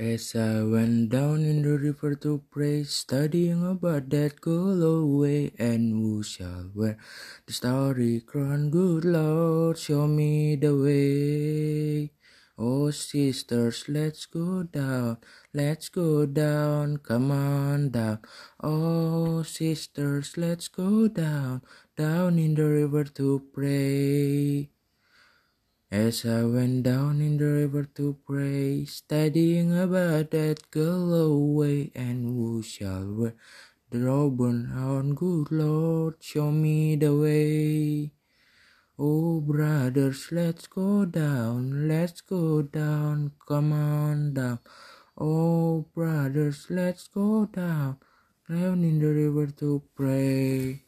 As I went down in the river to pray, studying about that girl way, and who shall wear the starry crown? Good Lord, show me the way. Oh, sisters, let's go down, let's go down, come on down. Oh, sisters, let's go down, down in the river to pray. As I went down in the river to pray, studying about that girl away, and who shall wear the robe on good Lord, show me the way. Oh, brothers, let's go down, let's go down, come on down. Oh, brothers, let's go down, down in the river to pray.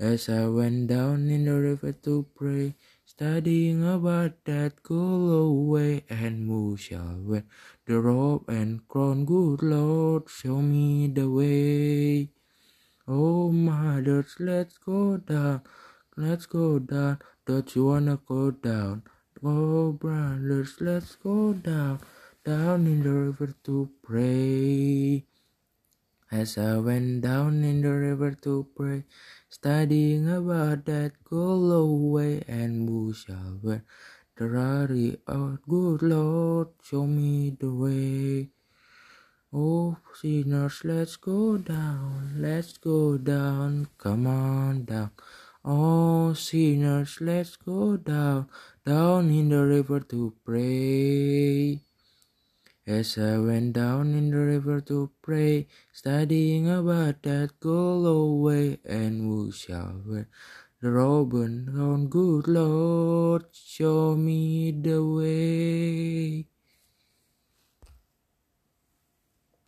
As I went down in the river to pray, studying about that girl away, and who shall wear the robe and crown? Good Lord, show me the way. Oh, mothers, let's go down, let's go down. Don't you wanna go down? Oh, brothers, let's go down, down in the river to pray. As I went down in the river to pray, studying about that girl away, and the rarity of good Lord, show me the way. Oh, sinners, let's go down, let's go down, come on down. Oh, sinners, let's go down, down in the river to pray. As I went down in the river to pray, studying about that girl away, and who shall wear the robe on good Lord, show me the way.